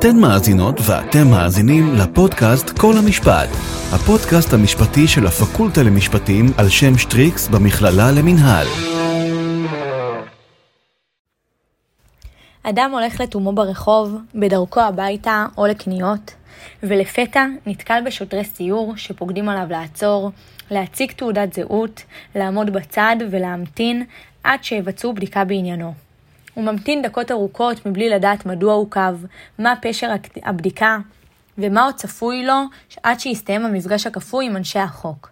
אתן מאזינות ואתם מאזינים לפודקאסט כל המשפט, הפודקאסט המשפטי של הפקולטה למשפטים על שם שטריקס במכללה למינהל. אדם הולך לתומו ברחוב, בדרכו הביתה או לקניות, ולפתע נתקל בשוטרי סיור שפוקדים עליו לעצור, להציג תעודת זהות, לעמוד בצד ולהמתין עד שיבצעו בדיקה בעניינו. הוא ממתין דקות ארוכות מבלי לדעת מדוע עוכב, מה פשר הבדיקה ומה עוד צפוי לו עד שיסתיים המפגש הכפוי עם אנשי החוק.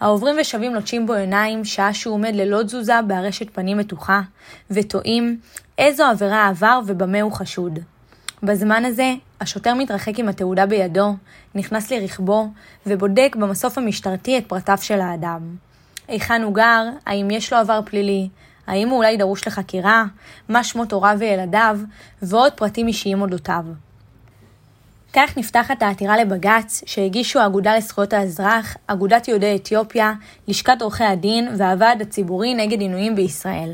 העוברים ושבים לוטשים בו עיניים שעה שהוא עומד ללא תזוזה בארשת פנים מתוחה, ותוהים איזו עבירה עבר ובמה הוא חשוד. בזמן הזה, השוטר מתרחק עם התעודה בידו, נכנס לרכבו, ובודק במסוף המשטרתי את פרטיו של האדם. היכן הוא גר, האם יש לו עבר פלילי, האם הוא אולי דרוש לחקירה, מה שמות הוריו וילדיו, ועוד פרטים אישיים אודותיו. כך נפתחת העתירה לבג"ץ שהגישו האגודה לזכויות האזרח, אגודת יהודי אתיופיה, לשכת עורכי הדין והוועד הציבורי נגד עינויים בישראל.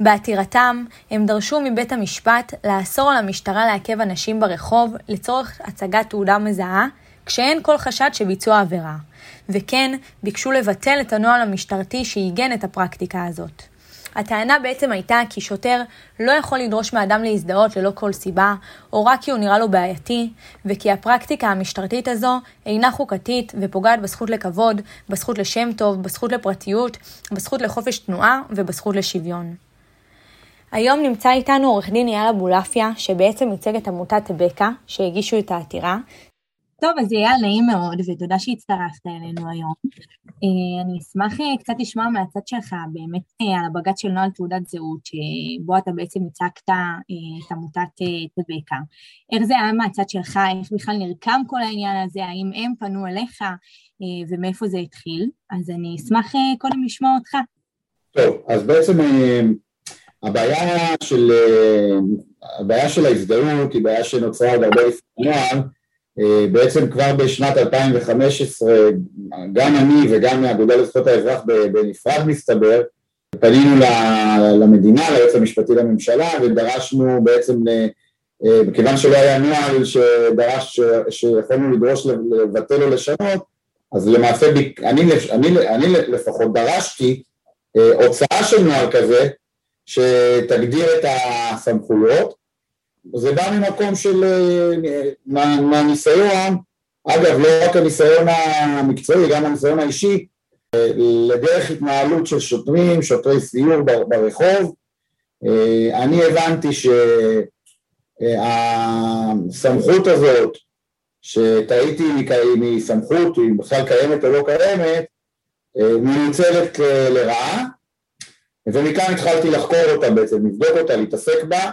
בעתירתם, הם דרשו מבית המשפט לאסור על המשטרה לעכב אנשים ברחוב לצורך הצגת תעודה מזהה, כשאין כל חשד שביצעו עבירה. וכן, ביקשו לבטל את הנוהל המשטרתי שעיגן את הפרקטיקה הזאת. הטענה בעצם הייתה כי שוטר לא יכול לדרוש מאדם להזדהות ללא כל סיבה, או רק כי הוא נראה לו בעייתי, וכי הפרקטיקה המשטרתית הזו אינה חוקתית ופוגעת בזכות לכבוד, בזכות לשם טוב, בזכות לפרטיות, בזכות לחופש תנועה ובזכות לשוויון. היום נמצא איתנו עורך דין יאללה בולעפיה, שבעצם ייצג את עמותת בקה, שהגישו את העתירה, טוב, אז אייל, נעים מאוד, ותודה שהצטרפת אלינו היום. אה, אני אשמח אה, קצת לשמוע מהצד שלך באמת אה, על הבג"ץ של נוהל תעודת זהות, שבו אתה בעצם הצגת את עמותת טבקה. איך זה היה מהצד שלך, איך בכלל נרקם כל העניין הזה, האם הם פנו אליך ומאיפה זה התחיל? אז אני אשמח קודם לשמוע אותך. טוב, אז בעצם הבעיה של, הבעיה של ההזדהות היא בעיה שנוצרה עוד הרבה לפני אה, בעצם כבר בשנת 2015 גם אני וגם האגודה לזכויות האזרח בנפרד מסתבר פנינו למדינה, ליועץ המשפטי לממשלה ודרשנו בעצם, אה, מכיוון שלא היה נוהל שדרש, שיכולנו לדרוש לבטל או לשנות אז למעשה אני, אני, אני לפחות דרשתי אה, הוצאה של נוהל כזה שתגדיר את הסמכויות זה בא ממקום של, אה, מה, מהניסיון, אגב לא רק הניסיון המקצועי, גם הניסיון האישי, אה, לדרך התנהלות של שוטרים, שוטרי סיור ברחוב. אה, אני הבנתי שהסמכות הזאת, שטעיתי אם היא סמכות, אם בכלל קיימת או לא קיימת, מנוצלת לרעה, ומכאן התחלתי לחקור אותה בעצם, לבדוק אותה, להתעסק בה,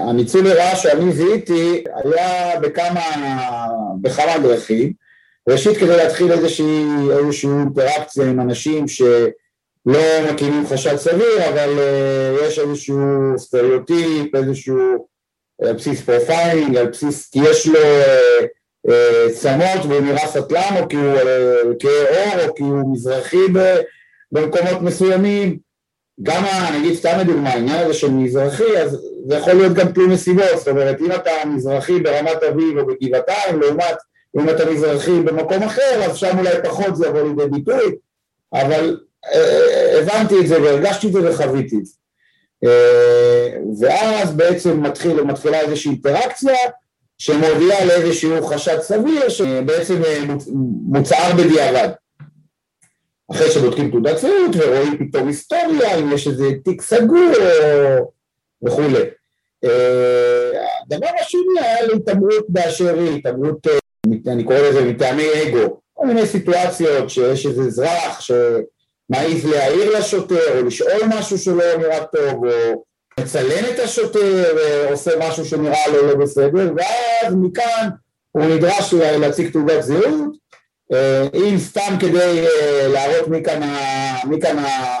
הניצול לרעה שאני זיהיתי היה בכמה, בכמה דרכים. ראשית כדי להתחיל איזושהי, איזושהי אינטראקציה עם אנשים שלא מקימים חשד סביר, אבל אה, יש איזשהו סטריאוטיפ, איזשהו אה, בסיס profiling, על בסיס, כי יש לו צמות והוא נראה סטלן, או כי הוא כהה עור, או כי הוא מזרחי במקומות מסוימים. גם, נגיד סתם לדוגמה, העניין הזה של מזרחי, אז זה יכול להיות גם תלוי נסיבות, זאת אומרת אם אתה מזרחי ברמת אביב או בגבעתיים, לעומת אם אתה מזרחי במקום אחר, אז שם אולי פחות זה יבוא לידי ביטוי, אבל אה, אה, הבנתי את זה והרגשתי את זה וחוויתי את זה. אה, ואז בעצם מתחיל, מתחילה איזושהי אינטראקציה שמובילה לאיזשהו חשד סביר שבעצם מוצהר בדיעבד. אחרי שבודקים תעודת זהות ורואים פתאום היסטוריה, אם יש איזה תיק סגור וכולי. אה, הדבר השני היה להתעמרות באשר היא, התעמרות, אה, אני קורא לזה מטעמי אגו, כל מיני סיטואציות שיש איזה אזרח שמעז להעיר לשוטר או לשאול משהו שלא נראה טוב או מצלם את השוטר ועושה משהו שנראה לו לא בסדר ואז מכאן הוא נדרש להציג תעודת זהות אה, אם סתם כדי אה, להראות מי כאן, מי כאן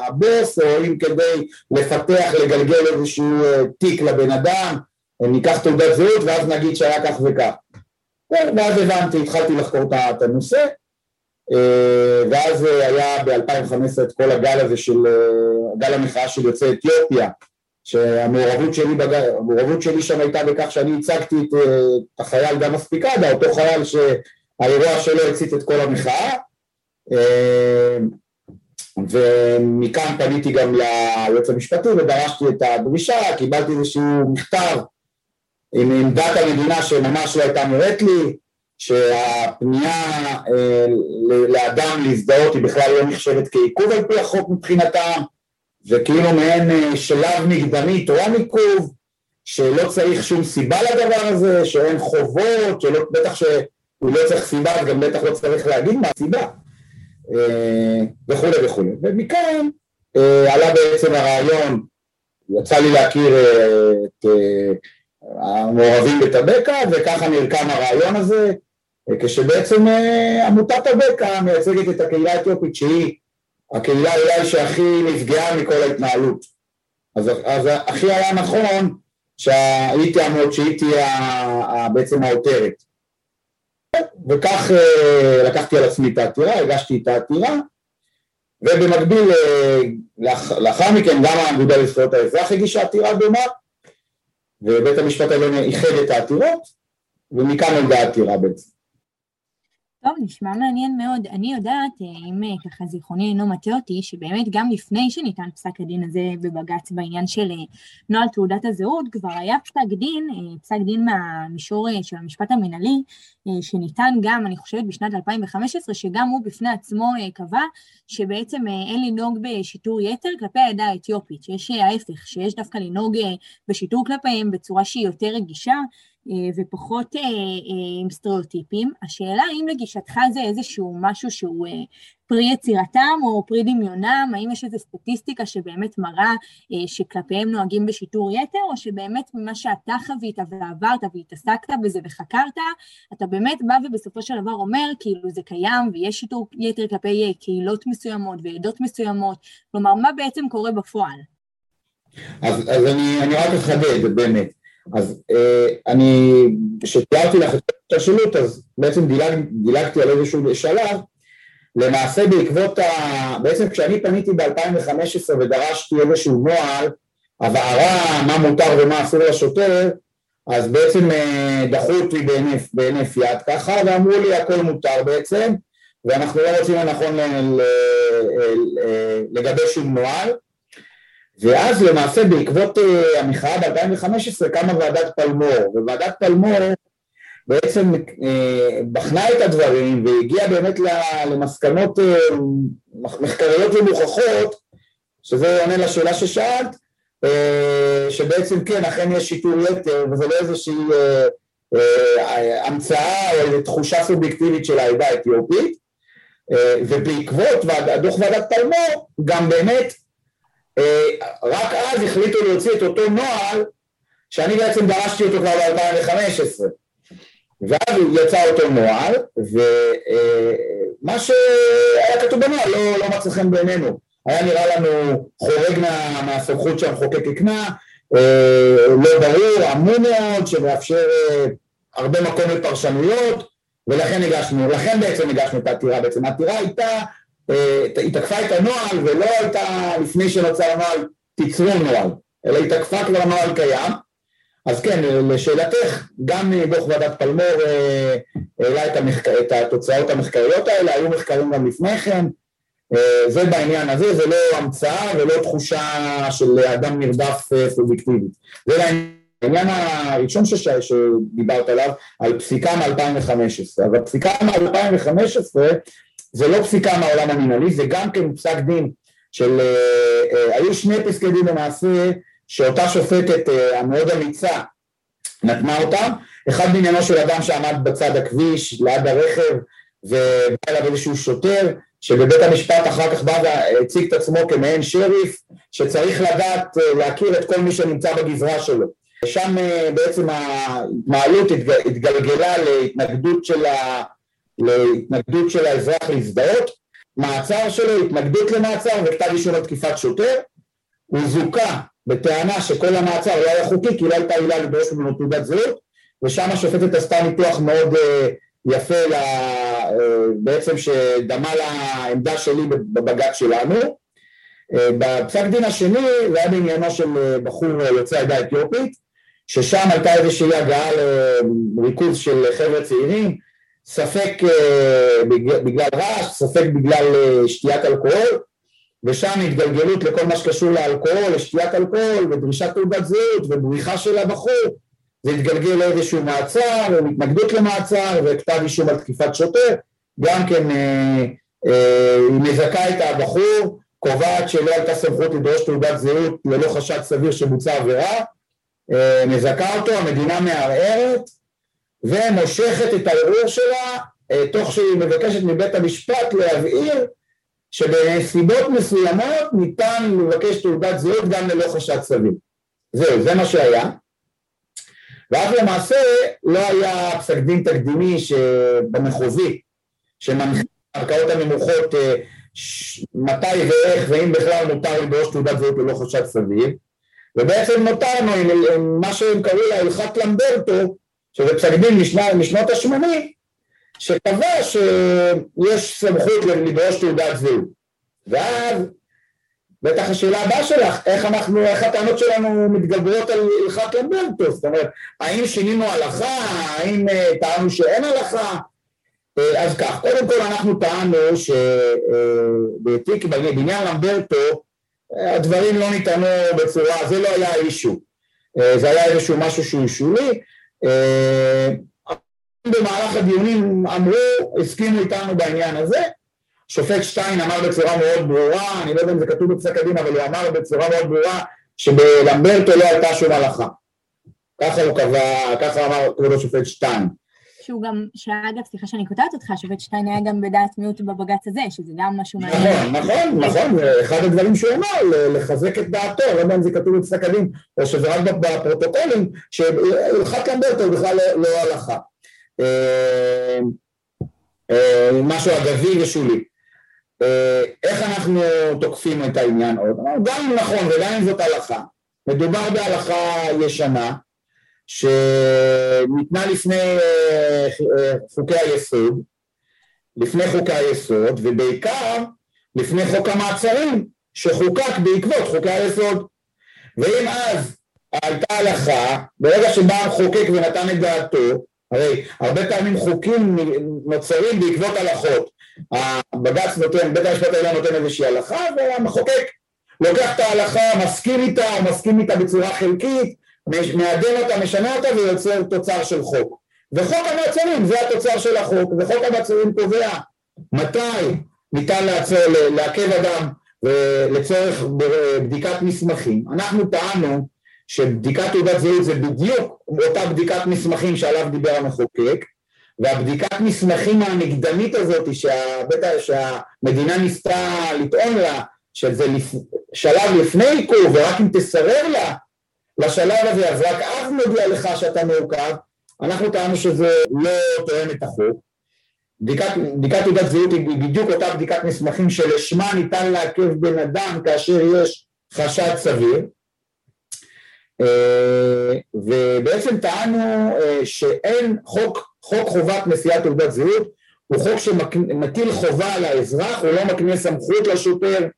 הבוס, או אם כדי לפתח, לגלגל איזשהו אה, תיק לבן אדם, ניקח תעודת זהות ואז נגיד שהיה כך וכך. ואז הבנתי, התחלתי לחקור את הנושא, ואז היה ב-2015 את כל הגל הזה של, גל המחאה של יוצאי אתיופיה, שהמעורבות שלי, בג... שלי שם הייתה בכך שאני הצגתי את, את החייל גם מספיקדה, אותו חייל שהאירוע שלו הצית את כל המחאה ומכאן פניתי גם ליועץ המשפטי ודרשתי את הדרישה, קיבלתי איזשהו מכתב עם עמדת המדינה שממש לא הייתה נראית לי, שהפנייה אה, לאדם להזדהות היא בכלל לא נחשבת כעיכוב על פי החוק מבחינתם, וכאילו מעין אה, שלב מקדמי טוען עיכוב, שלא צריך שום סיבה לדבר הזה, שאין חובות, שלא, בטח שהוא לא צריך סיבה, אז גם בטח לא צריך להגיד מה הסיבה. אה, וכולי וכולי. ומכאן אה, עלה בעצם הרעיון, יצא לי להכיר אה, את המעורבים בטבקה, וככה נרקם הרעיון הזה, כשבעצם עמותת טבקה מייצגת את הקהילה האתיופית שהיא הקהילה אולי שהכי נפגעה מכל ההתנהלות. אז, אז הכי היה נכון שהיא תעמוד, שהיא תהיה בעצם העותרת. וכך אה, לקחתי על עצמי את העתירה, הגשתי את העתירה, ובמקביל אה, לאחר מכן גם האגודה לזכויות האזרח הגישה עתירה דומה, ובית המשפט העליון איחד את העתירות, ומכאן נולדה העתירה בעצם. טוב, נשמע מעניין מאוד. אני יודעת, אה, אם אה, ככה זיכרוני אינו מטעה אותי, שבאמת גם לפני שניתן פסק הדין הזה בבג"ץ בעניין של אה, נוהל תעודת הזהות, כבר היה פסק דין, פסק דין מהמישור של המשפט המינהלי, שניתן גם, אני חושבת, בשנת 2015, שגם הוא בפני עצמו קבע שבעצם אין לנהוג בשיטור יתר כלפי העדה האתיופית, שיש ההפך, שיש דווקא לנהוג בשיטור כלפיהם בצורה שהיא יותר רגישה, ופחות אה, אה, עם סטריאוטיפים. השאלה האם לגישתך זה איזשהו משהו שהוא פרי יצירתם או פרי דמיונם, האם יש איזו סטטיסטיקה שבאמת מראה שכלפיהם נוהגים בשיטור יתר, או שבאמת ממה שאתה חווית ועברת והתעסקת בזה וחקרת, אתה באמת בא ובסופו של דבר אומר, כאילו זה קיים ויש שיטור יתר כלפי קהילות מסוימות ועדות מסוימות, כלומר, מה בעצם קורה בפועל? אז, אז אני, אני רק אחדד באמת. אז אה, אני, כשתיארתי לך את השילוט, אז בעצם דילג, דילגתי על איזשהו שלב, למעשה בעקבות ה... בעצם כשאני פניתי ב-2015 ודרשתי איזשהו נוהל, הבהרה מה מותר ומה אסור לשוטר, אז בעצם אה, דחו אותי בהינף, בהינף יד ככה, ואמרו לי הכל מותר בעצם, ואנחנו לא רוצים לנכון לגבש שום נוהל, ואז למעשה בעקבות uh, המחאה ב-2015 קמה ועדת פלמור, וועדת פלמור בעצם uh, בחנה את הדברים והגיעה באמת למסקנות uh, מחקריות ומוכחות, שזה עונה לשאלה ששאלת, שבעצם כן, אכן יש שיטור יתר, וזה לא איזושהי המצאה או איזו תחושה סובייקטיבית של העדה האתיופית, ובעקבות דוח ועדת פלמור גם באמת אה, רק אז החליטו להוציא את אותו נוהל שאני בעצם דרשתי אותו כבר ב-2015. ואז יצא אותו נוהל ומה אה, שהיה כתוב בנוהל לא, לא מצא חן בעינינו. היה נראה לנו חורג מה, מהסמכות שהמחוקק הקנה אה, לא ברור, עמום מאוד שמאפשר הרבה מקום לפרשנויות ולכן הגשנו, לכן בעצם הגשנו את העתירה. בעצם העתירה הייתה היא תקפה את הנוהל ולא הייתה לפני שנוצר הנוהל תיצרו נוהל, אלא היא תקפה כבר נוהל קיים. אז כן, לשאלתך, גם דוח ועדת פלמור אה, העלה את, המחק... את התוצאות המחקריות האלה, היו מחקרים גם לפני כן, אה, זה בעניין הזה, זה לא המצאה ולא תחושה של אדם נרדף אה, סובייקטיבית. זה העניין הראשון שש... שדיברת עליו, על פסיקה מ-2015. אז הפסיקה מ-2015 זה לא פסיקה מהעולם המנהלי, זה גם כן פסק דין של, אה, אה, היו שני פסקי דין למעשה שאותה שופטת אה, המאוד אמיצה נתנה אותם, אחד בעניינו של אדם שעמד בצד הכביש ליד הרכב ובא אליו איזשהו שוטר שבבית המשפט אחר כך בא והציג את עצמו כמעין שריף שצריך לדעת להכיר את כל מי שנמצא בגזרה שלו. שם בעצם ההתנהלות התגלגלה להתנגדות של. להתנגדות של האזרח להזדהות, מעצר שלו, התנגדות למעצר וכתב אישום על תקיפת שוטר, הוא זוכה בטענה שכל המעצר לא היה חוקי כי לא הייתה עילה לדרוש ממנו תעודת זהות ושם השופטת עשתה ניתוח מאוד uh, יפה לה, uh, בעצם שדמה לעמדה שלי בבג"ץ שלנו. בפסק דין השני זה היה בעניינו של בחור יוצא העדה האתיופית, ששם הייתה איזושהי הגעה לריכוז של חבר'ה צעירים, ספק בגלל רעש, ספק בגלל שתיית אלכוהול, ושם התגלגלות לכל מה שקשור לאלכוהול, לשתיית אלכוהול, ודרישת תעודת זהות, ובריחה של הבחור, זה התגלגל לאיזשהו מעצר, או התנגדות למעצר, וכתב אישום על תקיפת שוטר, גם כן אה, אה, היא מזכה את הבחור, קובעת שלא הייתה סמכות לדרוש תעודת זהות ללא חשד סביר שבוצע עבירה, אה, מזכה אותו, המדינה מערערת, ומושכת את הערעור שלה, תוך שהיא מבקשת מבית המשפט להבהיר שבנסיבות מסוימות ניתן לבקש תעודת זהות גם ללא חשד סביר. זהו, זה מה שהיה. ואז למעשה לא היה פסק דין תקדימי במחוזי שמנחה הערכאות הנמוכות אה, מתי ואיך ואם בכלל מותר לדרוש תעודת זהות ללא חשד סביר ובעצם נותרנו עם מה שהם קראו לה הלכת למברטו שזה פסק דין משנות השמונים שקבע שיש סמכות לדרוש תעודת זהות. ואז בטח השאלה הבאה שלך, איך אנחנו, איך הטענות שלנו מתגברות על הלכת למברטו, זאת אומרת, האם שינינו הלכה, האם אה, טענו שאין הלכה, אה, אז כך, קודם כל אנחנו טענו שבתיק, אה, בעניין למברטו, הדברים לא ניתנו בצורה, זה לא היה אישו, זה היה איזשהו משהו שהוא שולי, במהלך הדיונים אמרו, הסכימו איתנו בעניין הזה, שופט שטיין אמר בצורה מאוד ברורה, אני לא יודע אם זה כתוב בפסק הדין, אבל הוא אמר בצורה מאוד ברורה שבלמברטו לא הייתה שום הלכה. ככה הוא קבע, ככה אמר כבוד השופט שטיין. שהוא גם, שאגב, סליחה שאני קוטעת אותך, השופט שטיין היה גם בדעת מיעוט בבג"ץ הזה, שזה גם משהו מעניין. נכון, נכון, נכון, אחד הדברים שהוא אמר, לחזק את דעתו, לא יודע אם זה כתוב בפסק הדין, או שזה רק בפרוטוקולים, שהלכת למברטו בכלל לא, לא הלכה. אה, אה, משהו אגבי ושולי. אה, איך אנחנו תוקפים את העניין עוד? גם אם נכון וגם אם זאת הלכה, מדובר בהלכה ישנה שניתנה לפני חוקי היסוד, לפני חוקי היסוד ובעיקר לפני חוק המעצרים שחוקק בעקבות חוקי היסוד ואם אז הייתה הלכה, ברגע שבא המחוקק ונתן את דעתו הרי הרבה פעמים חוקים נוצרים בעקבות הלכות. הבג"ץ נותן, בית המשפט העליון נותן איזושהי הלכה והמחוקק לוקח את ההלכה, מסכים איתה מסכים איתה בצורה חלקית, מעדן אותה, משנה אותה ויוצר תוצר של חוק. וחוק המעצרים זה התוצר של החוק, וחוק המעצרים קובע מתי ניתן לעצור, לעכב אדם לצורך בדיקת מסמכים. אנחנו טענו שבדיקת תעודת זהות זה בדיוק אותה בדיקת מסמכים שעליו דיבר המחוקק והבדיקת מסמכים המקדמית הזאת שהבית, שהמדינה ניסתה לטעון לה שזה לפ... שלב לפני עיכוב ורק אם תסרר לה לשלב הזה אז רק אז נודיע לך שאתה מעוכב אנחנו טענו שזה לא תואם את החוק. בדיקת, בדיקת תעודת זהות היא בדיוק אותה בדיקת מסמכים שלשמה ניתן לעכב בן אדם כאשר יש חשד סביר. אה, ובעצם טענו אה, שאין חוק, חוק חובת נשיאת תעודת זהות. הוא חוק שמטיל חובה על האזרח, הוא לא מקנה סמכות לשוטר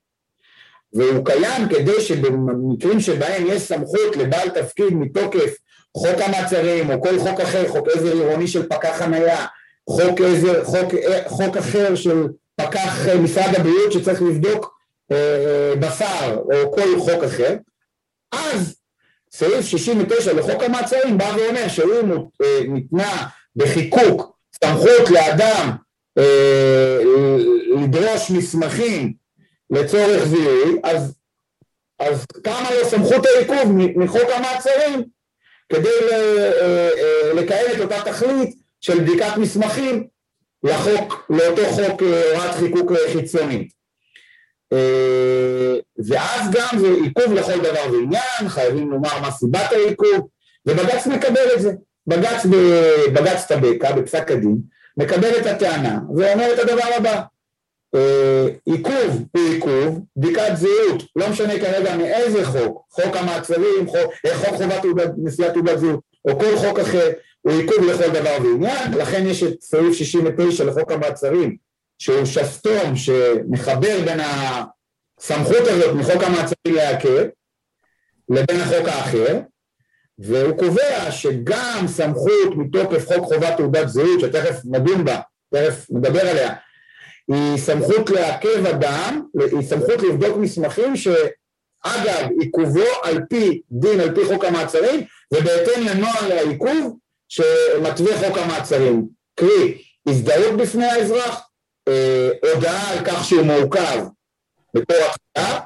והוא קיים כדי שבמקרים שבהם יש סמכות לבעל תפקיד מתוקף חוק המעצרים או כל חוק אחר, חוק עזר עירוני של פקח חנייה, חוק, עזר, חוק, חוק אחר של פקח משרד הבריאות שצריך לבדוק אה, בשר או כל חוק אחר, אז סעיף 69 לחוק המעצרים בא ואומר שאם אה, ניתנה בחיקוק סמכות לאדם אה, לדרוש מסמכים לצורך זיהוי, אז, אז קמה לו סמכות העיכוב מחוק המעצרים כדי אה, לקיים את אותה תכלית של בדיקת מסמכים לחוק, לאותו חוק הוראת חיקוק חיצונית. אה, ואז גם זה עיכוב לכל דבר ועניין, חייבים לומר מה סיבת העיכוב, ובג"ץ מקבל את זה. בג"ץ בבג"ץ טבקה, בפסק הדין, מקבל את הטענה ואומר את הדבר הבא: אה, עיכוב הוא עיכוב, בדיקת זהות, לא משנה כרגע מאיזה חוק, חוק המעצרים, חוק, אה, חוק חובת נשיאת תעודת זהות, או כל חוק אחר, הוא עיכוב לכל דבר ועניין, לכן יש את סעיף 69 לחוק המעצרים, שהוא שסתום שמחבר בין הסמכות הזאת מחוק המעצרים לעכב לבין החוק האחר, והוא קובע שגם סמכות מתוקף חוק חובת תעודת זהות, שתכף נדון בה, תכף נדבר עליה, היא סמכות לעכב אדם, היא סמכות לבדוק מסמכים שאגב עיכובו על פי דין, על פי חוק המעצרים, ובהתאם לנוהל העיכוב שמתווה חוק המעצרים. קרי, הזדהות בפני האזרח, אה, הודעה על כך שהוא מעוכב בתור התחלה,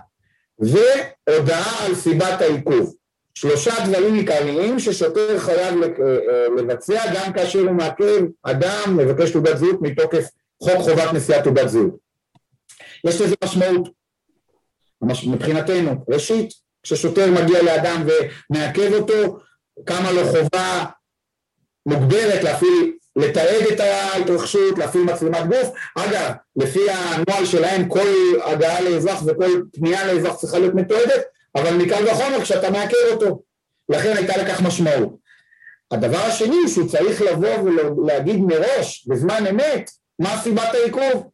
והודעה על סיבת העיכוב. שלושה דברים עיקריים ששוטר חייב אה, לבצע גם כאשר הוא מעכב אדם מבקש תעודת זהות מתוקף חוק חובת נשיאת תעודת זהות. יש לזה משמעות מבחינתנו. ראשית, כששוטר מגיע לאדם ומעכב אותו, קמה לו חובה מוגברת להפעיל, לתעד את ההתרחשות, להפעיל מצלמת גוף. אגב, לפי הנוהל שלהם כל הגעה לאזרח וכל פנייה לאזרח צריכה להיות מתועדת, אבל מקל וחומר כשאתה מעכב אותו. לכן הייתה לכך משמעות. הדבר השני שהוא צריך לבוא ולהגיד מראש, בזמן אמת, מה סיבת העיכוב.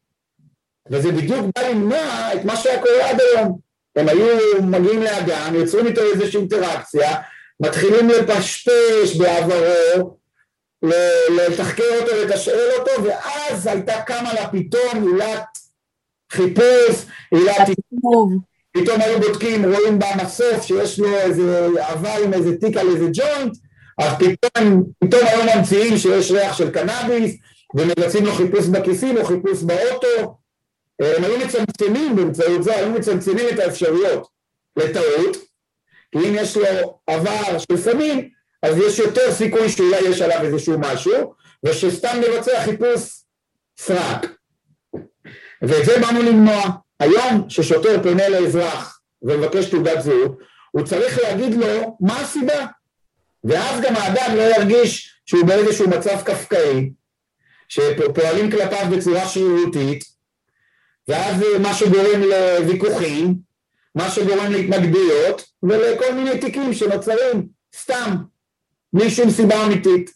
וזה בדיוק בא למנוע את מה שהיה קורה עד היום. הם היו מגיעים לאדם, יוצרים איתו איזושהי אינטראקציה, מתחילים לפשפש בעברו, לתחקר אותו, לתשאל אותו, ואז הייתה קמה לה פתאום עילת חיפוש, עילת עיכוב. פתאום היו בודקים, רואים במסוף שיש לו איזה עבר עם איזה תיק על איזה ג'וינט, אז פתאום, פתאום היו ממציאים שיש ריח של קנאביס, ומבצעים לו חיפוש בכיסים או חיפוש באוטו, הם היו מצמצמים באמצעות זה, היו מצמצמים את האפשרויות לטעות, כי אם יש לו עבר של סמים, אז יש יותר סיכוי שאולי יש עליו איזשהו משהו, ושסתם נבצע חיפוש סרק. ואת זה באנו למנוע. היום ששוטר פונה לאזרח ומבקש תעודת זהות, הוא צריך להגיד לו מה הסיבה. ואז גם האדם לא ירגיש שהוא באיזשהו מצב קפקאי, שפועלים כלפיו בצורה שרירותית, ואז מה שגורם לוויכוחים, מה שגורם להתנגדויות, ולכל מיני תיקים שנוצרים סתם, בלי שום סיבה אמיתית,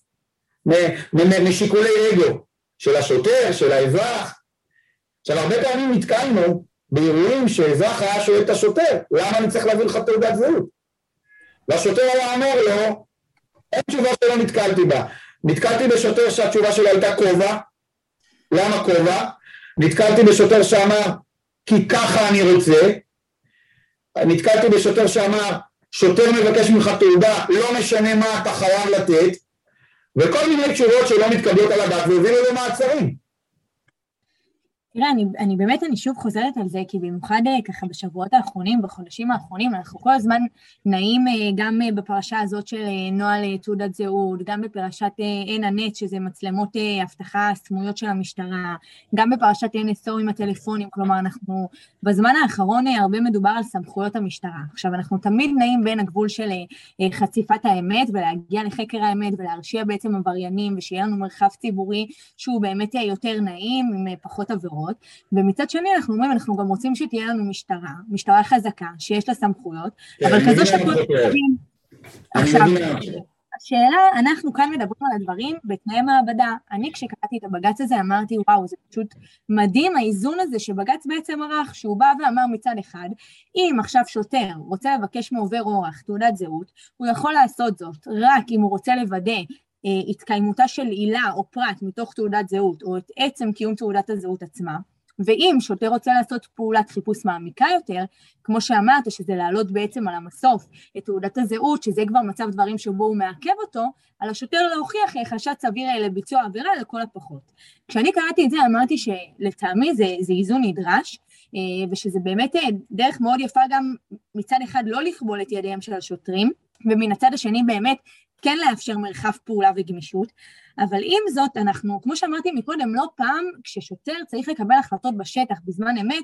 משיקולי אגו של השוטר, של האזרח. עכשיו הרבה פעמים נתקלנו באירועים שאזרח היה שואל את השוטר, למה אני צריך להביא לך תעודת זהות? והשוטר היה אומר לו, אין תשובה שלא נתקלתי בה. נתקלתי בשוטר שהתשובה שלו הייתה כובע, למה כובע? נתקלתי בשוטר שאמר כי ככה אני רוצה, נתקלתי בשוטר שאמר שוטר מבקש ממך תעודה, לא משנה מה אתה חייב לתת, וכל מיני תשובות שלא מתקבלות על הדף והובילו למעצרים. תראה, אני, אני באמת, אני שוב חוזרת על זה, כי במיוחד אה, ככה בשבועות האחרונים, בחודשים האחרונים, אנחנו כל הזמן נעים אה, גם אה, בפרשה הזאת של נוהל תעודת זהות, גם בפרשת עין הנט, שזה מצלמות אבטחה סמויות של המשטרה, גם בפרשת NSO עם הטלפונים, כלומר, אנחנו בזמן האחרון הרבה מדובר על סמכויות המשטרה. עכשיו, אנחנו תמיד נעים בין הגבול של חשיפת האמת ולהגיע לחקר האמת ולהרשיע בעצם עבריינים, ושיהיה לנו מרחב ציבורי שהוא באמת יותר נעים, עם פחות עבירות. אחרות, ומצד שני אנחנו אומרים, אנחנו גם רוצים שתהיה לנו משטרה, משטרה חזקה, שיש לה סמכויות, כן, אבל כזו שכל הדברים... עכשיו, השאלה, אנחנו כאן מדברים על הדברים בתנאי מעבדה. אני כשקראתי את הבג"ץ הזה אמרתי, וואו, זה פשוט מדהים האיזון הזה שבג"ץ בעצם ערך, שהוא בא ואמר מצד אחד, אם עכשיו שוטר רוצה לבקש מעובר אורח תעודת זהות, הוא יכול לעשות זאת רק אם הוא רוצה לוודא התקיימותה של עילה או פרט מתוך תעודת זהות, או את עצם קיום תעודת הזהות עצמה, ואם שוטר רוצה לעשות פעולת חיפוש מעמיקה יותר, כמו שאמרת, שזה להעלות בעצם על המסוף את תעודת הזהות, שזה כבר מצב דברים שבו הוא מעכב אותו, על השוטר להוכיח חשד סביר לביצוע עבירה לכל הפחות. כשאני קראתי את זה אמרתי שלטעמי זה, זה איזון נדרש, אה, ושזה באמת אה, דרך מאוד יפה גם מצד אחד לא לכבול את ידיהם של השוטרים, ומן הצד השני באמת כן לאפשר מרחב פעולה וגמישות, אבל עם זאת אנחנו, כמו שאמרתי מקודם, לא פעם כששוטר צריך לקבל החלטות בשטח בזמן אמת,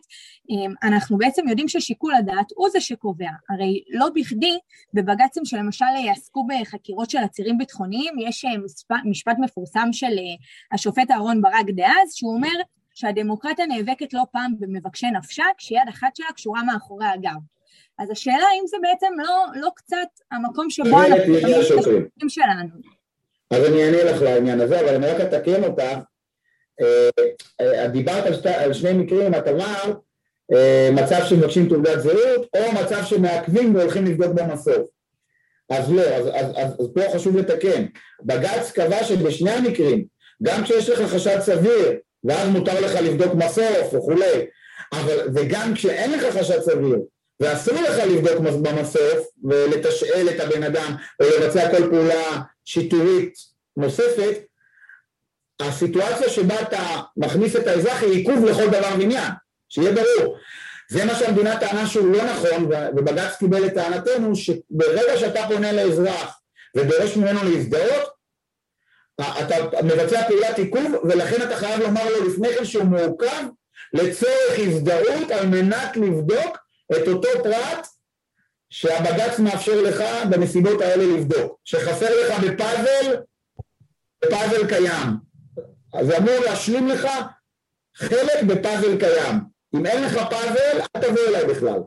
אמ, אנחנו בעצם יודעים ששיקול הדעת הוא זה שקובע. הרי לא בכדי בבג"צים שלמשל יעסקו בחקירות של עצירים ביטחוניים, יש אה, משפט, משפט מפורסם של אה, השופט אהרן ברק דאז, שהוא אומר שהדמוקרטיה נאבקת לא פעם במבקשי נפשה, כשיד אחת שלה קשורה מאחורי הגב. אז השאלה אם זה בעצם לא, לא קצת המקום שבו אנחנו את השוטרים שלנו. אז אני אענה לך לעניין הזה, אבל אני רק אתקן אותך. אה, אה, דיברת על, שתי, על שני מקרים, את אמרת אה, מצב שמבקשים תעודת זהות, או מצב שמעכבים והולכים לבדוק במסוף. אז לא, אז, אז, אז, אז פה חשוב לתקן. בג"ץ קבע שבשני המקרים, גם כשיש לך חשד סביר, ואז מותר לך לבדוק מסוף וכולי, אבל, וגם כשאין לך חשד סביר, ואסור לך לבדוק במסוף ולתשאל את הבן אדם או לבצע כל פעולה שיטורית נוספת, הסיטואציה שבה אתה מכניס את האזרח היא עיכוב לכל דבר ועניין, שיהיה ברור. זה מה שהמדינה טענה שהוא לא נכון, ובג"ץ קיבל את טענתנו, שברגע שאתה פונה לאזרח ודורש ממנו להזדהות, אתה מבצע פעולת עיכוב, ולכן אתה חייב לומר לו לפני כן שהוא מעוכב לצורך הזדהות על מנת לבדוק את אותו פרט שהבג"ץ מאפשר לך בנסיבות האלה לבדוק, שחסר לך בפאזל, בפאזל קיים. אז זה אמור להשלים לך חלק בפאזל קיים. אם אין לך פאזל, אל תבוא אליי בכלל.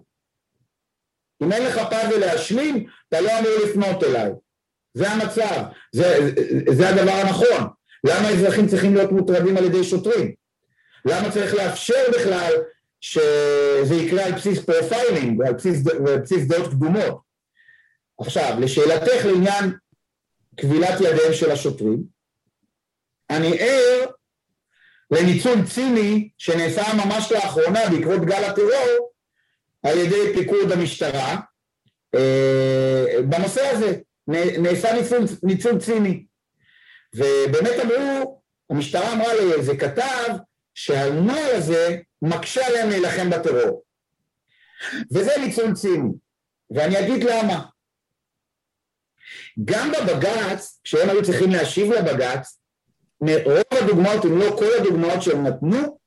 אם אין לך פאזל להשלים, אתה לא אמור לפנות אליי. זה המצב, זה, זה הדבר הנכון. למה אזרחים צריכים להיות מוטרדים על ידי שוטרים? למה צריך לאפשר בכלל שזה יקרה על בסיס profiling ועל בסיס, בסיס דעות קדומות? עכשיו, לשאלתך לעניין כבילת ידיהם של השוטרים, אני ער לניצול ציני שנעשה ממש לאחרונה בעקבות גל הטרור על ידי פיקוד המשטרה אה, בנושא הזה, נעשה ניצול, ניצול ציני ובאמת אמרו, המשטרה אמרה לאיזה כתב שהנוהל הזה מקשה עליהם להילחם בטרור וזה ניצול ציני ואני אגיד למה גם בבג"ץ, כשהם היו צריכים להשיב לבג"ץ, רוב הדוגמאות, אם לא כל הדוגמאות שהם נתנו,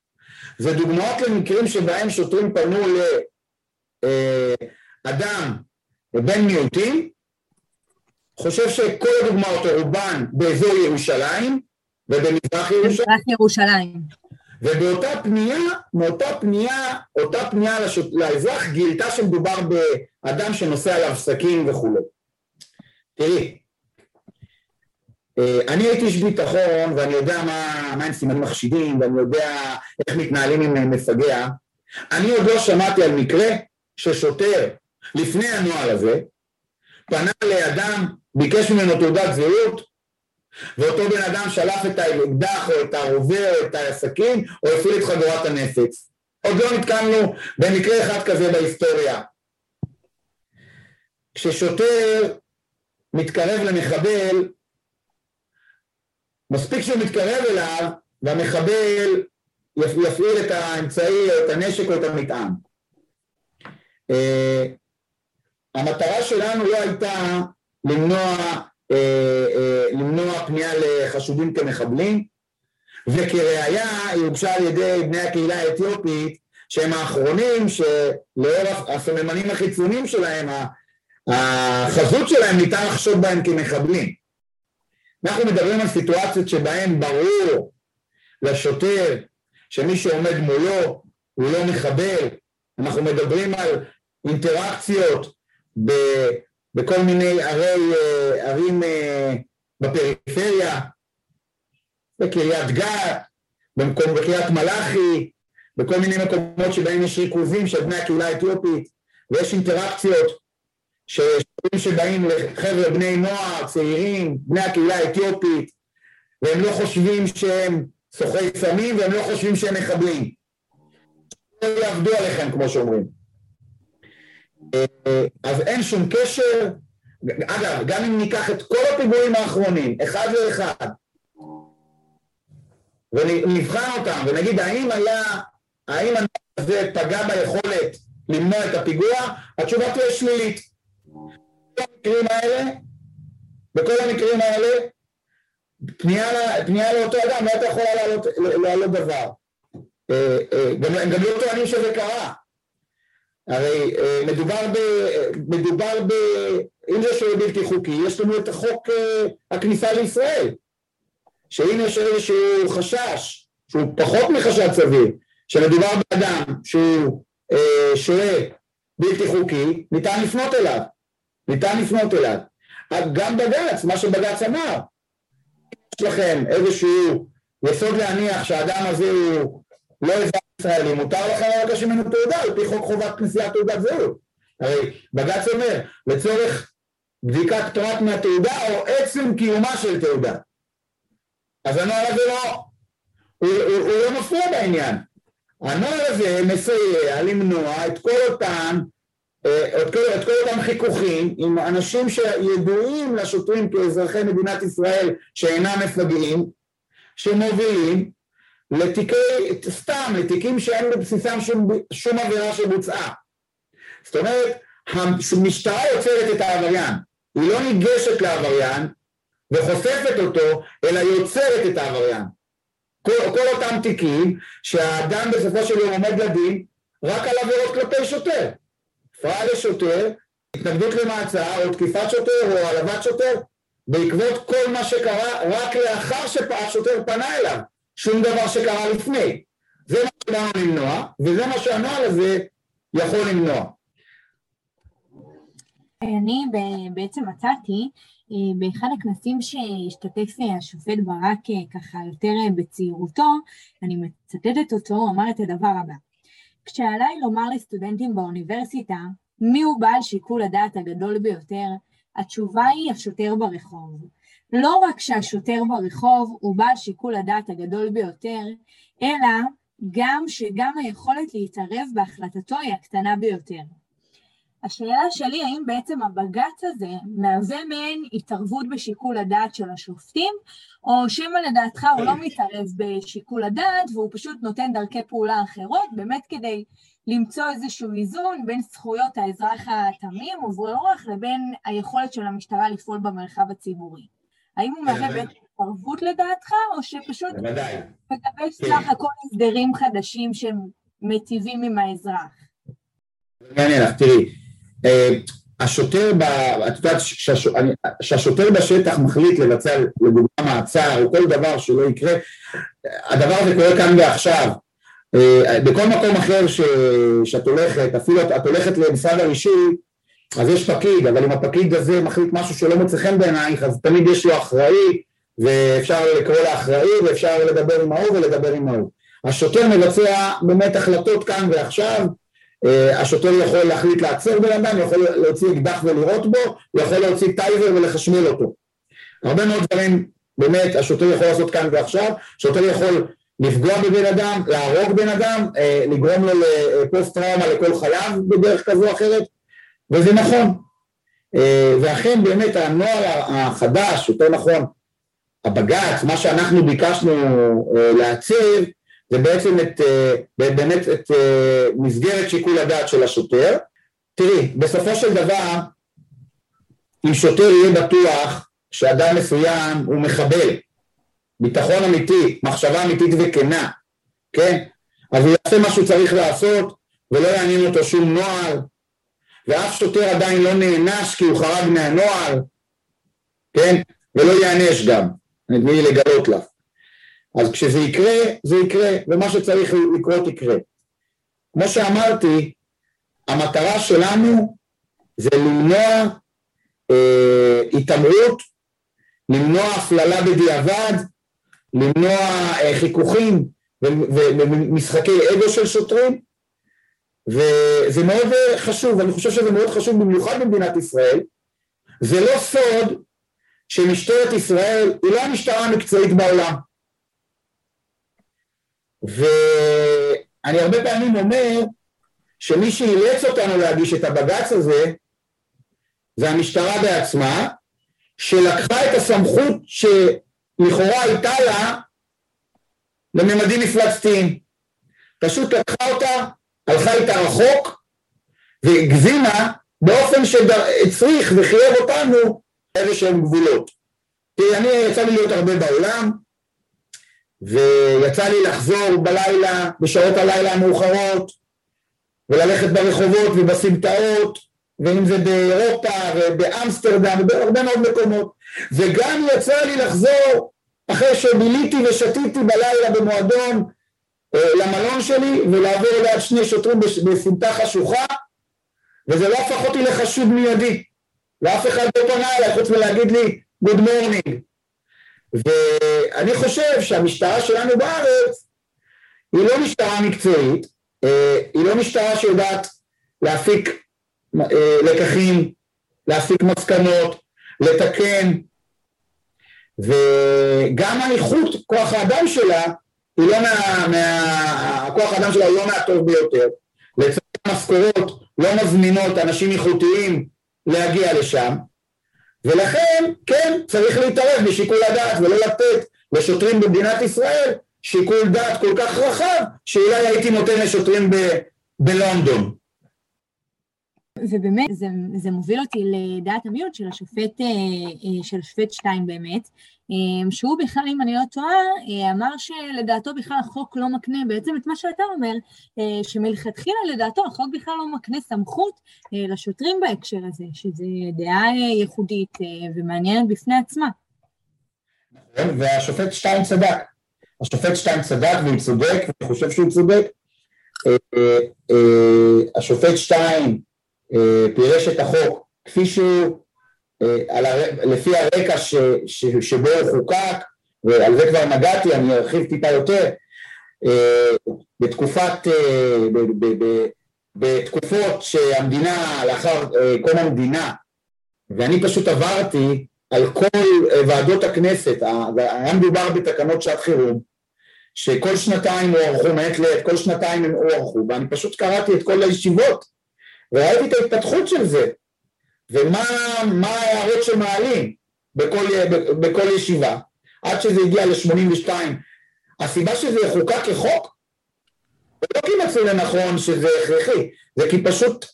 זה דוגמאות למקרים שבהם שוטרים פנו לאדם בן מיעוטים, חושב שכל הדוגמאות רובן באזור ירושלים ובמזרח ירושלים. במזרח ירושלים. ובאותה פנייה, מאותה פנייה, אותה פנייה לשות, לאזרח גילתה שמדובר באדם שנושא עליו סכין וכולי. תראי, אה, אני הייתי איש ביטחון ואני יודע מה, מה הם סימנים מחשידים ואני יודע איך מתנהלים עם מפגע. אני עוד לא שמעתי על מקרה ששוטר לפני הנוהל הזה פנה לאדם, ביקש ממנו תעודת זהות ואותו בן אדם שלף את האקדח או את הרובה או את הסכין או הפעיל את חגורת הנפץ. עוד לא נתקלנו במקרה אחד כזה בהיסטוריה. כששוטר מתקרב למחבל מספיק שהוא מתקרב אליו והמחבל יפעיל את האמצעי או את הנשק או את המטען. Uh, המטרה שלנו לא הייתה למנוע, למנוע פנייה לחשודים כמחבלים וכראיה היא הוגשה על ידי בני הקהילה האתיופית שהם האחרונים שלאור הסממנים החיצוניים שלהם, החזות שלהם ניתן לחשוד בהם כמחבלים. אנחנו מדברים על סיטואציות שבהן ברור לשוטר שמי שעומד מולו הוא לא מחבל, אנחנו מדברים על אינטראקציות בכל מיני ערי, אה, ערים אה, בפריפריה, בקריית גת, במקום, בקריית מלאכי, בכל מיני מקומות שבהם יש ריכוזים של בני הקהילה האתיופית ויש אינטראקציות ששוטרים שבאים לחבר'ה בני נוער, צעירים, בני הקהילה האתיופית, והם לא חושבים שהם סוחרי סמים והם לא חושבים שהם מחבלים. לא יעבדו עליכם, כמו שאומרים. אה, אז אין שום קשר. אגב, גם אם ניקח את כל הפיגועים האחרונים, אחד לאחד, ונבחן אותם, ונגיד האם היה, האם הזה פגע ביכולת למנוע את הפיגוע, התשובה תהיה שלילית. המקרים האלה, בכל המקרים האלה, פנייה, פנייה לאותו אדם לא הייתה יכולה לעלות, לעלות דבר. אה, אה, גם, גם לא טוענים שזה קרה. הרי אה, מדובר ב... מדובר ב... אם זה שוהה בלתי חוקי, יש לנו את החוק הכניסה לישראל, שאם יש איזשהו חשש, שהוא פחות מחשד סביר, שמדובר באדם שהוא שוהה בלתי חוקי, ניתן לפנות אליו. ניתן לפנות אליו. גם בג"ץ, מה שבג"ץ אמר, יש לכם איזשהו יסוד להניח שהאדם הזה הוא לא אזרח ישראלי, מותר לכם לבקש ממנו תעודה על פי חוק חובת נשיאת תעודת זהות. הרי בג"ץ אומר, לצורך בדיקת פטרת מהתעודה או עצם קיומה של תעודה. אז הנוהל הזה לא, הוא, הוא, הוא לא מפריע בעניין. הנוהל הזה מסייע למנוע את כל אותם, אה, את כל, את כל אותם חיכוכים עם אנשים שידועים לשוטרים כאזרחי מדינת ישראל שאינם מפגעים, שמובילים לתיקי, סתם, לתיקים שאין בבסיסם שום, שום עבירה שבוצעה. זאת אומרת, המשטרה יוצרת את העבריין, היא לא ניגשת לעבריין וחושפת אותו, אלא יוצרת את העבריין. כל, כל אותם תיקים שהאדם בסופו של יום עומד לדין רק על עבירות כלפי שוטר. הפרעה לשוטר, התנגדות למעצר או תקיפת שוטר או העלבת שוטר בעקבות כל מה שקרה רק לאחר שהשוטר פנה אליו, שום דבר שקרה לפני. זה מה שבאנו למנוע, וזה מה שהנוהל הזה יכול למנוע. אני בעצם מצאתי אה, באחד הכנסים שהשתתף אה, השופט ברק אה, ככה יותר בצעירותו, אני מצטטת אותו, הוא אמר את הדבר הבא: כשעליי לומר לסטודנטים באוניברסיטה הוא בעל שיקול הדעת הגדול ביותר, התשובה היא השוטר ברחוב. לא רק שהשוטר ברחוב הוא בעל שיקול הדעת הגדול ביותר, אלא גם שגם היכולת להתערב בהחלטתו היא הקטנה ביותר. השאלה שלי, האם בעצם הבג"ץ הזה מהווה מעין התערבות בשיקול הדעת של השופטים, או שמא לדעתך הוא לא מתערב בשיקול הדעת והוא פשוט נותן דרכי פעולה אחרות, באמת כדי למצוא איזשהו איזון בין זכויות האזרח התמים וברוח לבין היכולת של המשטרה לפעול במרחב הציבורי. האם הוא מהווה בעצם התערבות לדעתך, או שפשוט מגבש סך הכל הסדרים חדשים שמיטיבים עם האזרח? אני אענה לך, תראי, אה, השוטר, את יודעת שהשוטר בשטח מחליט לבצע לדוגמה מעצר או כל דבר שלא יקרה, הדבר הזה קורה כאן ועכשיו. אה, בכל מקום אחר ש, שאת הולכת, אפילו את, את הולכת למשרד הרישוי, אז יש פקיד, אבל אם הפקיד הזה מחליט משהו שלא מוצא חן בעינייך, אז תמיד יש לו אחראי, ואפשר לקרוא לאחראי, ואפשר לדבר עם ההוא ולדבר עם ההוא. השוטר מבצע באמת החלטות כאן ועכשיו, אה, השוטר יכול להחליט לעצר בן אדם, יכול להוציא אקדח ולירות בו, הוא יכול להוציא טייבר ולחשמל אותו. הרבה מאוד דברים באמת השוטר יכול לעשות כאן ועכשיו, שוטר יכול לפגוע בבן אדם, להרוג בן אדם, אה, לגרום לו לפוסט טראומה לכל חייו בדרך כזו או אחרת, וזה נכון. אה, ואכן באמת הנוהל החדש, יותר נכון, הבג"ץ, מה שאנחנו ביקשנו לעצב, זה בעצם את, אה, באמת את אה, מסגרת שיקול הדעת של השוטר. תראי, בסופו של דבר, אם שוטר יהיה בטוח שאדם מסוים הוא מחבל, ביטחון אמיתי, מחשבה אמיתית וכנה, כן? אז הוא יעשה מה שהוא צריך לעשות ולא יעניין אותו שום נוהל, ואף שוטר עדיין לא נענש כי הוא חרג מהנוהל, כן? ולא יענש גם, נדמה לי לגלות לך. אז כשזה יקרה, זה יקרה, ומה שצריך לקרות יקרה. כמו שאמרתי, המטרה שלנו זה למנוע אה, התעמרות, למנוע הפללה בדיעבד, למנוע אה, חיכוכים ומשחקי אגו של שוטרים, וזה מאוד אה, חשוב, אני חושב שזה מאוד חשוב במיוחד במדינת ישראל. זה לא סוד שמשטרת ישראל היא לא המשטרה המקצועית בעולם. ואני הרבה פעמים אומר שמי שאילץ אותנו להגיש את הבג"ץ הזה זה המשטרה בעצמה, שלקחה את הסמכות שלכאורה הייתה לה לממדים מפלצתיים. פשוט לקחה אותה, הלכה איתה רחוק והגזימה באופן שהצריך וחייב אותנו איזה שהם גבולות. תראי, אני יצא לי להיות הרבה בעולם, ויצא לי לחזור בלילה, בשעות הלילה המאוחרות, וללכת ברחובות ובסמטאות, ואם זה באירופה ובאמסטרדם ובהרבה מאוד מקומות, וגם יצא לי לחזור אחרי שביליתי ושתיתי בלילה במועדון למלון שלי ולעבור ליד שני שוטרים בסמטה חשוכה וזה לא הפך אותי לחשוד מיידי. ואף אחד לא פנה אליי חוץ מלהגיד לי Good morning. ואני חושב שהמשטרה שלנו בארץ היא לא משטרה מקצועית, אה, היא לא משטרה שיודעת להפיק אה, לקחים, להפיק מסקנות, לתקן, וגם האיכות כוח האדם שלה היא לא מה... מה הכוח האדם שלה הוא לא מהטוב ביותר. לצד המשכורות לא מזמינות אנשים איכותיים להגיע לשם, ולכן כן צריך להתערב בשיקול הדעת ולא לתת לשוטרים במדינת ישראל שיקול דעת כל כך רחב שאולי הייתי נותן לשוטרים ב- בלונדון. ובאמת זה, זה מוביל אותי לדעת המיעוט של השופט, אה, אה, של השופט שטיין באמת, שהוא בכלל, אם אני לא טועה, אמר שלדעתו בכלל החוק לא מקנה בעצם את מה שאתה אומר, שמלכתחילה לדעתו החוק בכלל לא מקנה סמכות לשוטרים בהקשר הזה, שזו דעה ייחודית ומעניינת בפני עצמה. נכון, והשופט שטיין צדק. השופט שטיין צדק והוא צודק, ואני חושב שהוא צודק. השופט שטיין אה, פירש את החוק כפי שהוא, אה, לפי הרקע ש, ש, שבו הוא חוקק, ועל זה כבר נגעתי, אני ארחיב טיפה יותר, אה, בתקופת, ב, ב, ב, בתקופות שהמדינה, לאחר קום המדינה, ואני פשוט עברתי על כל ועדות הכנסת, היה מדובר בתקנות שעת חירום, שכל שנתיים הוארכו מעת לעת, כל שנתיים הם הוארכו, ואני פשוט קראתי את כל הישיבות וראיתי את ההתפתחות של זה, ומה ההערות שמעלים בכל, בכל ישיבה, עד שזה הגיע ל-82. הסיבה שזה יחוקק כחוק, לא כי מצאו לנכון שזה הכרחי, זה כי פשוט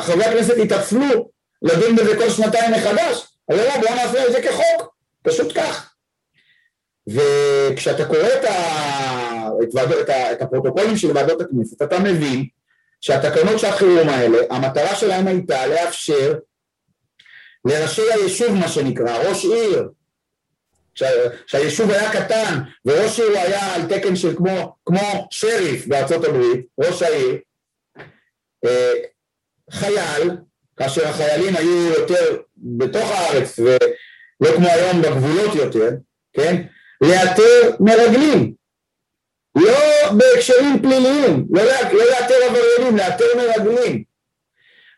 חברי הכנסת התעצלו לדון בזה כל שנתיים מחדש, אז לא, בואו נעשה את זה כחוק, פשוט כך. וכשאתה קורא את, ה... את, ועד... את, ה... את הפרוטוקולים של ועדות הכנסת, אתה מבין שהתקנות שעת חירום האלה, המטרה שלהם הייתה לאפשר לראשי היישוב מה שנקרא, ראש עיר, כשהיישוב היה קטן וראש עיר היה על תקן של כמו, כמו שריף בארצות הברית, ראש העיר, אה, חייל, כאשר החיילים היו יותר בתוך הארץ ולא כמו היום בגבולות יותר, כן, לאתר מרגלים, לא בהקשרים פליליים, לא, לא לאתר עבריינים, לאתר מרגלים.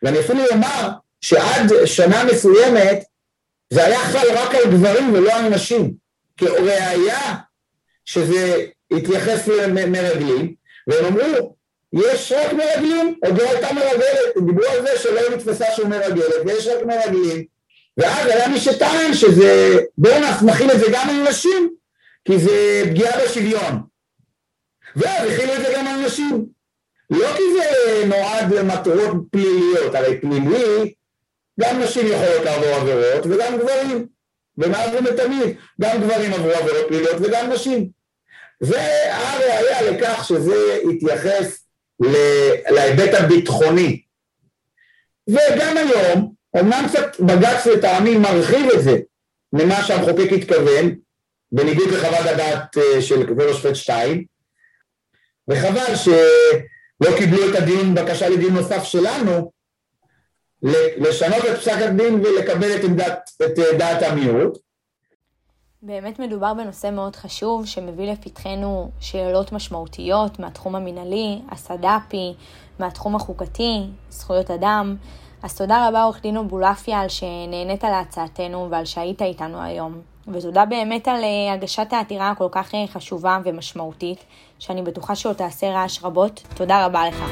ואני אפילו אומר שעד שנה מסוימת זה היה חל רק על גברים ולא על נשים, כראיה שזה התייחס למרגלים, והם אמרו, יש רק מרגלים, עוד לא הייתה מרגלת, דיברו על זה שלא נתפסה שום מרגלת, ויש רק מרגלים, ואז היה מי שטען שזה, בואו נכיל את זה גם על נשים, כי זה פגיעה בשוויון. ואז הכילו את זה גם על נשים. לא כי זה נועד למטרות פליליות, הרי פלילי, גם נשים יכולות לעבור עבירות וגם גברים, ומאז ומתמיד, גם גברים עברו עבירות פליליות וגם נשים. זה הראיה לכך שזה התייחס להיבט הביטחוני. וגם היום, אמנם קצת בג"ץ לטעמי מרחיב את זה ממה שהמחוקק התכוון, בניגוד לחוות הדעת אה, של כבוד השופט שטיין, וחבל שלא קיבלו את הדיון, בקשה לדיון נוסף שלנו, לשנות את פסק הדין ולקבל את, עמדת, את אה, דעת המיעוט. באמת מדובר בנושא מאוד חשוב שמביא לפתחנו שאלות משמעותיות מהתחום המינהלי, הסד"פי, מהתחום החוקתי, זכויות אדם. אז תודה רבה עורך דין אבולעפיה על שנהנית להצעתנו ועל שהיית איתנו היום. ותודה באמת על אה, הגשת העתירה הכל כך אה, חשובה ומשמעותית, שאני בטוחה שעוד תעשה רעש רבות. תודה רבה לך.